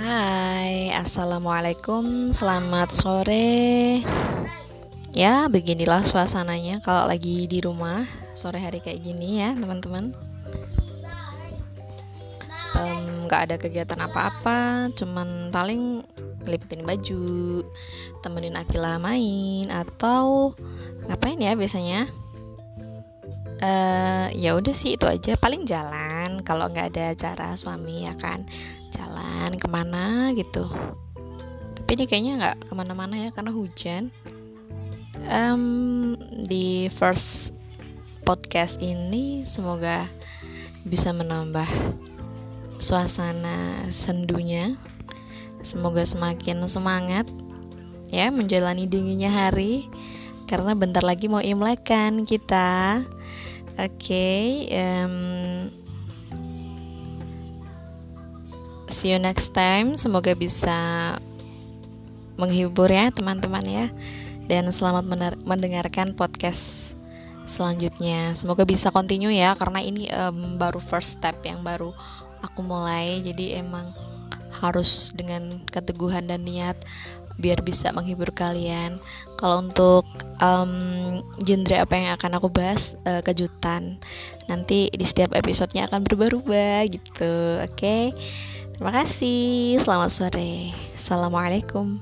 Assalamualaikum, selamat sore. Ya, beginilah suasananya kalau lagi di rumah sore hari kayak gini ya, teman-teman. Nggak ada kegiatan apa-apa, cuman paling ngeliputin baju, temenin Akila main atau ngapain ya biasanya? Uh, ya udah sih itu aja paling kalau nggak ada acara suami ya kan? Jalan ke mana gitu. Tapi ini kayaknya nggak ke mana-mana ya karena hujan. Um, di first podcast ini semoga bisa menambah suasana sendunya. Semoga semakin semangat ya menjalani dinginnya hari. Karena bentar lagi mau imlek kan kita. Oke okay, um, see you next time. Semoga bisa menghibur ya teman-teman ya. Dan selamat mendengarkan podcast selanjutnya. Semoga bisa continue ya karena ini um, baru first step yang baru aku mulai. Jadi emang harus dengan keteguhan dan niat biar bisa menghibur kalian. Kalau untuk um, genre apa yang akan aku bahas uh, kejutan nanti di setiap episodenya akan berubah-ubah gitu. Oke? okay? Terima kasih. Selamat sore. Assalamualaikum.